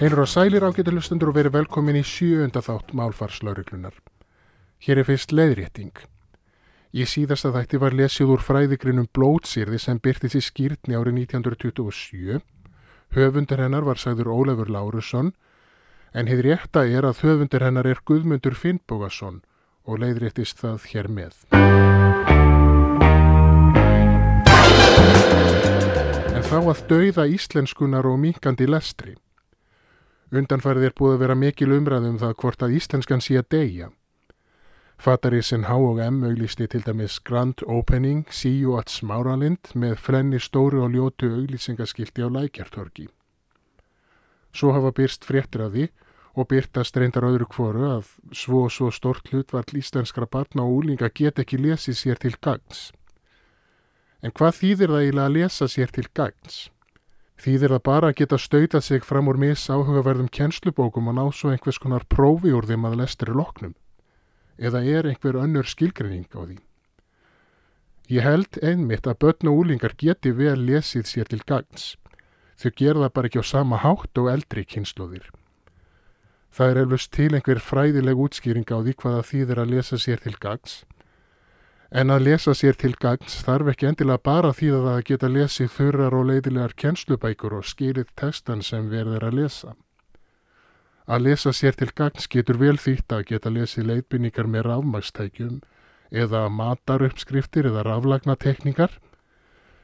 Heilur og sælir ágættilustendur og verið velkomin í sjöunda þátt málfarslauriklunar. Hér er fyrst leiðrétting. Í síðasta þætti var lesið úr fræðigrinum blótsýrði sem byrtist í skýrtni árið 1927. Höfundur hennar var sagður Ólafur Lárusson, en hefði rétta er að höfundur hennar er Guðmundur Finnbógason og leiðréttist það hér með. En þá að dauða íslenskunar og minkandi lestri. Undanfærið er búið að vera mikil umræðum það hvort að íslenskan sé að deyja. Fatarísin H&M auglisti til dæmis Grand Opening síu at Smáralind með flenni stóru og ljótu auglýsingaskilti á lækjartorki. Svo hafa byrst fréttir af því og byrtast reyndar öðru kvoru að svo svo stort hlutvall íslenskra barna og úlinga get ekki lesið sér til gagns. En hvað þýðir það eiginlega að lesa sér til gagns? Þýðir það bara að geta stautað sig fram úr mis áhugaverðum kjenslubókum og ná svo einhvers konar prófi úr þeim að lestri loknum? Eða er einhver önnur skilgrinning á því? Ég held einmitt að börn og úlingar geti vel lesið sér til gagns. Þau gera það bara ekki á sama hátt og eldri kynnslóðir. Það er eflust til einhver fræðileg útskýring á því hvaða þýðir að lesa sér til gagns En að lesa sér til gagns þarf ekki endilega bara því að það geta lesið þurrar og leiðilegar kjenslubækur og skilið testan sem verður að lesa. Að lesa sér til gagns getur vel þýtt að geta lesið leiðbynningar með rafmagstækjum eða mataruppskriftir eða raflagnatekningar.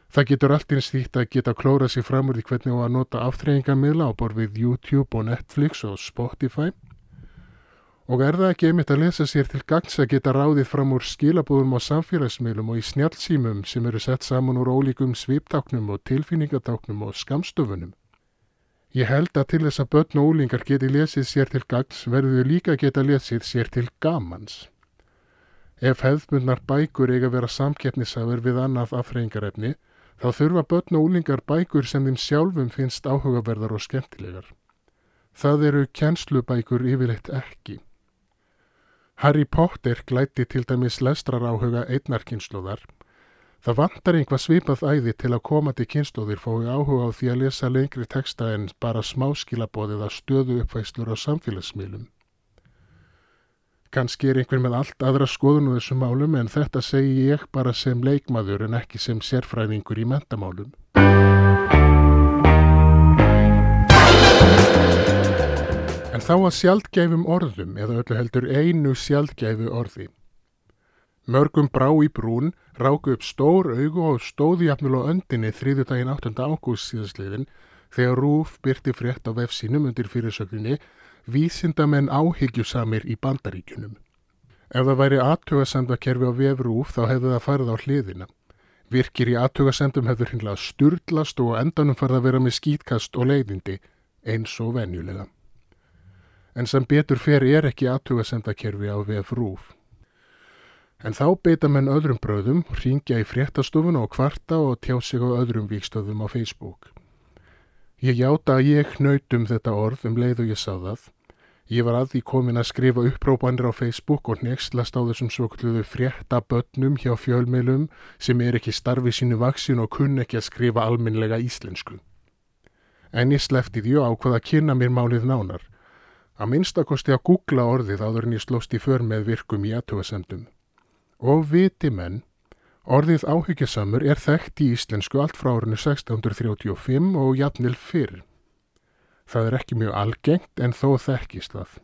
Það getur allt eins þýtt að geta klóra sér fram úr því hvernig á að nota aftreyingamila á borfið YouTube og Netflix og Spotify Og er það ekki einmitt að lesa sér til gangs að geta ráðið fram úr skilabúðum á samfélagsmiðlum og í snjálfsýmum sem eru sett saman úr ólíkum sviptáknum og tilfinningatáknum og skamstofunum? Ég held að til þess að börn og ólingar geti lesið sér til gangs verður þau líka geta lesið sér til gamans. Ef hefðbundnar bækur eiga vera samkeppnisafur við annað afreyingarefni, þá þurfa börn og ólingar bækur sem þeim sjálfum finnst áhugaverðar og skemmtilegar. Það eru kjenslubækur yfirleitt ekki. Harry Potter glætti til dæmis lestrar áhuga einnar kynnslóðar. Það vantar einhvað svipað æði til að komandi kynnslóðir fói áhuga á því að lesa lengri texta en bara smáskilabóðið að stöðu uppvæslur á samfélagsmiðlum. Kanski er einhver með allt aðra skoðun á þessum málum en þetta segi ég bara sem leikmaður en ekki sem sérfræðingur í mentamálum. En þá að sjaldgæfum orðum eða öllu heldur einu sjaldgæfu orði. Mörgum brá í brún ráku upp stór augu og stóði jafnul á öndinni þrýðu daginn 8. ágúst síðastliðin þegar Rúf byrti frétt á vefsínum undir fyrirsögninni vísindamenn áhyggjusamir í bandaríkunum. Ef það væri aðtugasemdakerfi á vef Rúf þá hefði það farið á hliðina. Virkir í aðtugasendum hefur hinnlega sturdlast og endanum farið að vera með skýtkast og leiðindi eins og venjulega en sem betur fer er ekki aðtugasendakerfi á VF Rúf. En þá beita menn öðrum bröðum, ringja í fréttastofun og kvarta og tjá sig á öðrum víkstöðum á Facebook. Ég játa að ég knautum þetta orð um leið og ég sá það. Ég var að því komin að skrifa upprópanir á Facebook og nextlast á þessum svokluðu fréttabötnum hjá fjölmeilum sem er ekki starfi sínu vaksin og kunn ekki að skrifa alminlega íslensku. En ég slefti því og ákvaða að kynna mér málið nánar Að minnstakosti að googla orðið áður en ég slóst í för með virkum í aðtöðasendum. Og viti menn, orðið áhyggjasamur er þekkt í íslensku allt frá árinu 1635 og jafnil fyrr. Það er ekki mjög algengt en þó þekkist það.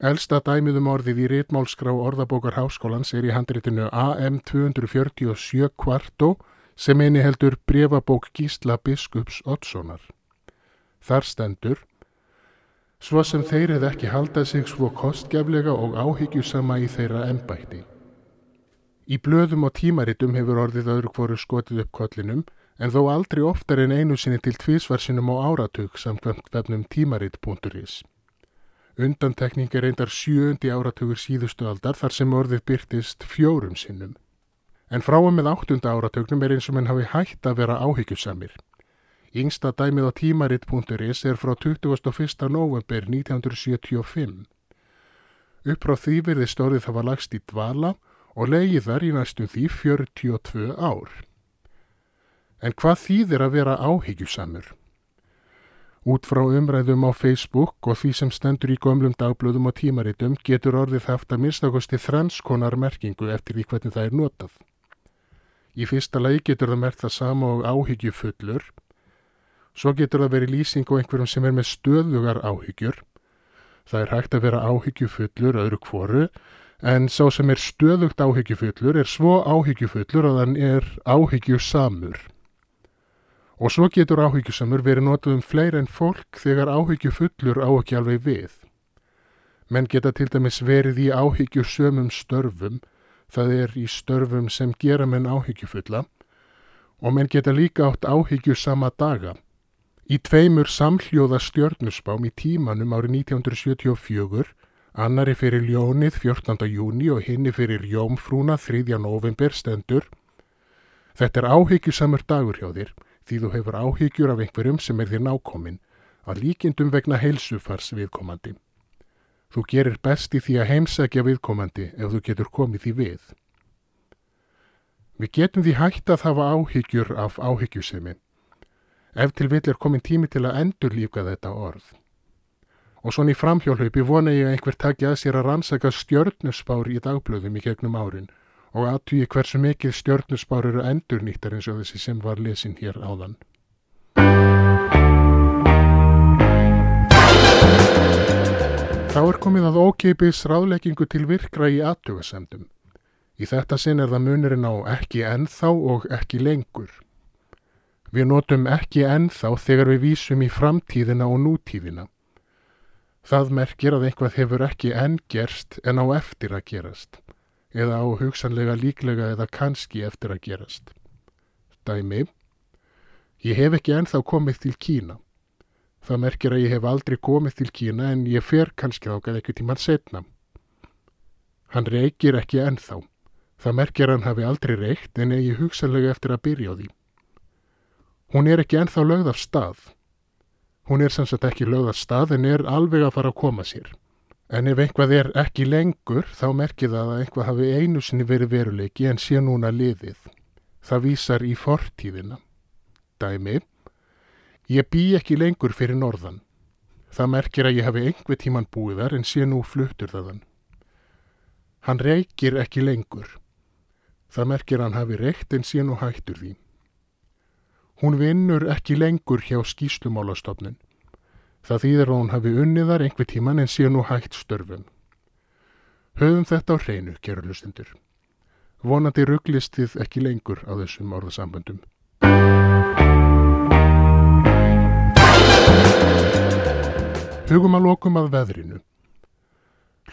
Elsta dæmiðum orðið í réttmálskrá orðabókar háskólans er í handritinu AM 247 kvartó sem eini heldur brefabók Gísla Biskups Oddssonar. Þar stendur svo sem þeir hefði ekki haldað sig svo kostgeflega og áhyggjusama í þeirra ennbætti. Í blöðum og tímaritum hefur orðið öðru hvoru skotið upp kollinum en þó aldrei oftar en einu sinni til tvísvarsinum á áratug samkvæmt vefnum tímarit.is. Undantekning er reyndar sjöundi áratugur síðustu aldar þar sem orðið byrtist fjórum sinnum. En frá og með áttunda áratugnum er eins og menn hafi hægt að vera áhyggjusamir. Yngsta dæmið á tímaritt.is er frá 21. november 1975. Upp frá því verði stórið það var lagst í dvala og leiði þar í næstum því 42 ár. En hvað þýðir að vera áhyggjusamur? Út frá umræðum á Facebook og því sem stendur í gömlum dagblöðum og tímaritum getur orðið haft að minnstakosti þrannskonar merkingu eftir því hvernig það er notað. Í fyrsta lagi getur það mert það sama og áhyggjufullur, svo getur það verið lýsing á einhverjum sem er með stöðugar áhyggjur. Það er hægt að vera áhyggjufullur öðru kvoru, en sá sem er stöðugt áhyggjufullur er svo áhyggjufullur að hann er áhyggjusamur. Og svo getur áhyggjusamur verið notað um fleira en fólk þegar áhyggju fullur á ekki alveg við. Menn geta til dæmis verið í áhyggju sömum störfum, það er í störfum sem gera menn áhyggju fulla, og menn geta líka átt áhyggju sama daga. Í tveimur samhljóða stjörnusbám í tímanum árið 1974, annari fyrir ljónið 14. júni og hinni fyrir jómfrúna 3. november stendur, Þetta er áhyggjusamur dagur hjá þér, því þú hefur áhyggjur af einhverjum sem er þér nákominn, að líkindum vegna heilsufars viðkomandi. Þú gerir best í því að heimsækja viðkomandi ef þú getur komið því við. Við getum því hægt að hafa áhyggjur af áhyggjusemi. Ef til vill er komin tími til að endur líka þetta orð. Og svona í framhjólhaupi vona ég að einhver takja að sér að rannsaka stjörnusspár í dagblöðum í gegnum árin og aðtúi hversu mikið stjörnusspár eru endur nýttar eins og þessi sem var lesin hér áðan. Þá er komið að ókeipis ráðleggingu til virkra í aðtugasemdum. Í þetta sinn er það munurinn á ekki ennþá og ekki lengur. Við notum ekki ennþá þegar við vísum í framtíðina og nútíðina. Það merkir að einhvað hefur ekki enn gerst en á eftir að gerast eða á hugsanlega líklega eða kannski eftir að gerast. Dæmi, ég hef ekki ennþá komið til Kína. Það merkir að ég hef aldrei komið til Kína en ég fer kannski ákað eitthvað tíman setna. Hann reykir ekki ennþá. Það merkir að hann hafi aldrei reykt en eigi hugsanlega eftir að byrja á því. Hún er ekki ennþá lögð af stað. Hún er sannsagt ekki lögð af stað en er alveg að fara að koma sér. En ef einhvað er ekki lengur þá merkir það að einhvað hafi einu sinni verið veruleiki en sé núna liðið. Það vísar í fortíðina. Dæmi. Ég bý ekki lengur fyrir norðan. Það merkir að ég hafi einhver tíman búiðar en sé nú fluttur þaðan. Hann reykir ekki lengur. Það merkir að hann hafi reykt en sé nú hættur því. Hún vinnur ekki lengur hjá skýstumálastofnun. Það þýðir að hún hafi unniðar einhver tíman en sé nú hægt störfum. Höfum þetta á hreinu, gerur hlustundur. Vonandi rugglist þið ekki lengur á þessum orðasamböndum. Hugum að lokum að veðrinu.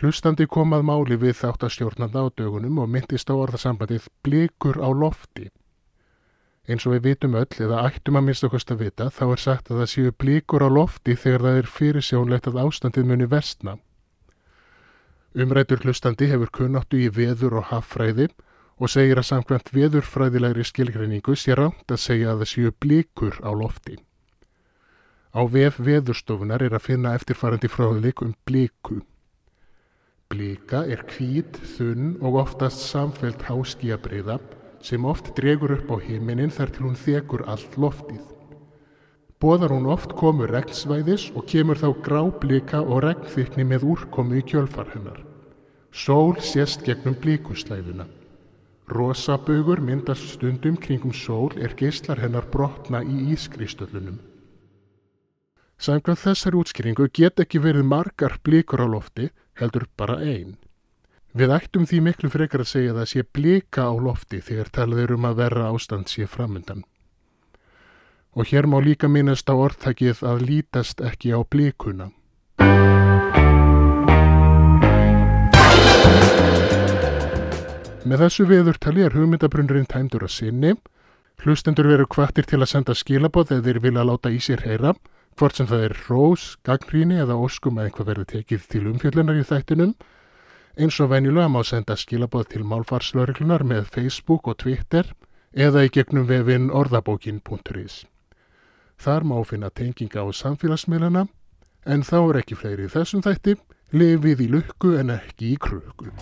Hlustandi kom að máli við þáttastjórnanda á dögunum og myndist á orðasambandið blikur á lofti. Eins og við vitum öll eða ættum að mista okkurst að vita þá er sagt að það séu blíkur á lofti þegar það er fyrirsjónlegt að ástandið muni vestna. Umrætur hlustandi hefur kunnáttu í veður og haffræði og segir að samkvæmt veðurfræðilegri skilgreiningu sé ránt að segja að það séu blíkur á lofti. Á vef veðurstofunar er að finna eftirfarandi fráðuleik um blíku. Blíka er kvít, þunn og oftast samfelt háskíabriða sem oft dregur upp á himinin þar til hún þekur allt loftið. Bóðar hún oft komur regnsvæðis og kemur þá gráblika og regnþykni með úrkomu í kjölfar hennar. Sól sést gegnum blíkuslæðuna. Rosabögur myndast stundum kringum sól er geyslar hennar brotna í ískristöllunum. Samkvæmt þessari útskýringu get ekki verið margar blíkur á lofti, heldur bara einn. Við ættum því miklu frekar að segja að það sé blika á lofti þegar talaður um að verra ástand sé framöndan. Og hér má líka minnast á orðtækið að lítast ekki á blíkuna. Með þessu viðurtali er hugmyndabrunurinn tæmdur að sinni. Hlustendur veru kvartir til að senda skilabóð eða þeir vilja láta í sér heyra, hvort sem það er rós, gagnríni eða óskum að einhver verður tekið til umfjöllunar í þættinum Eins og venjulega má senda skilabóð til málfarslörglunar með Facebook og Twitter eða í gegnum vefin orðabókin.is. Þar má finna tenginga á samfélagsmiðlana en þá er ekki fleiri þessum þætti, lifið í lukku en ekki í krukku.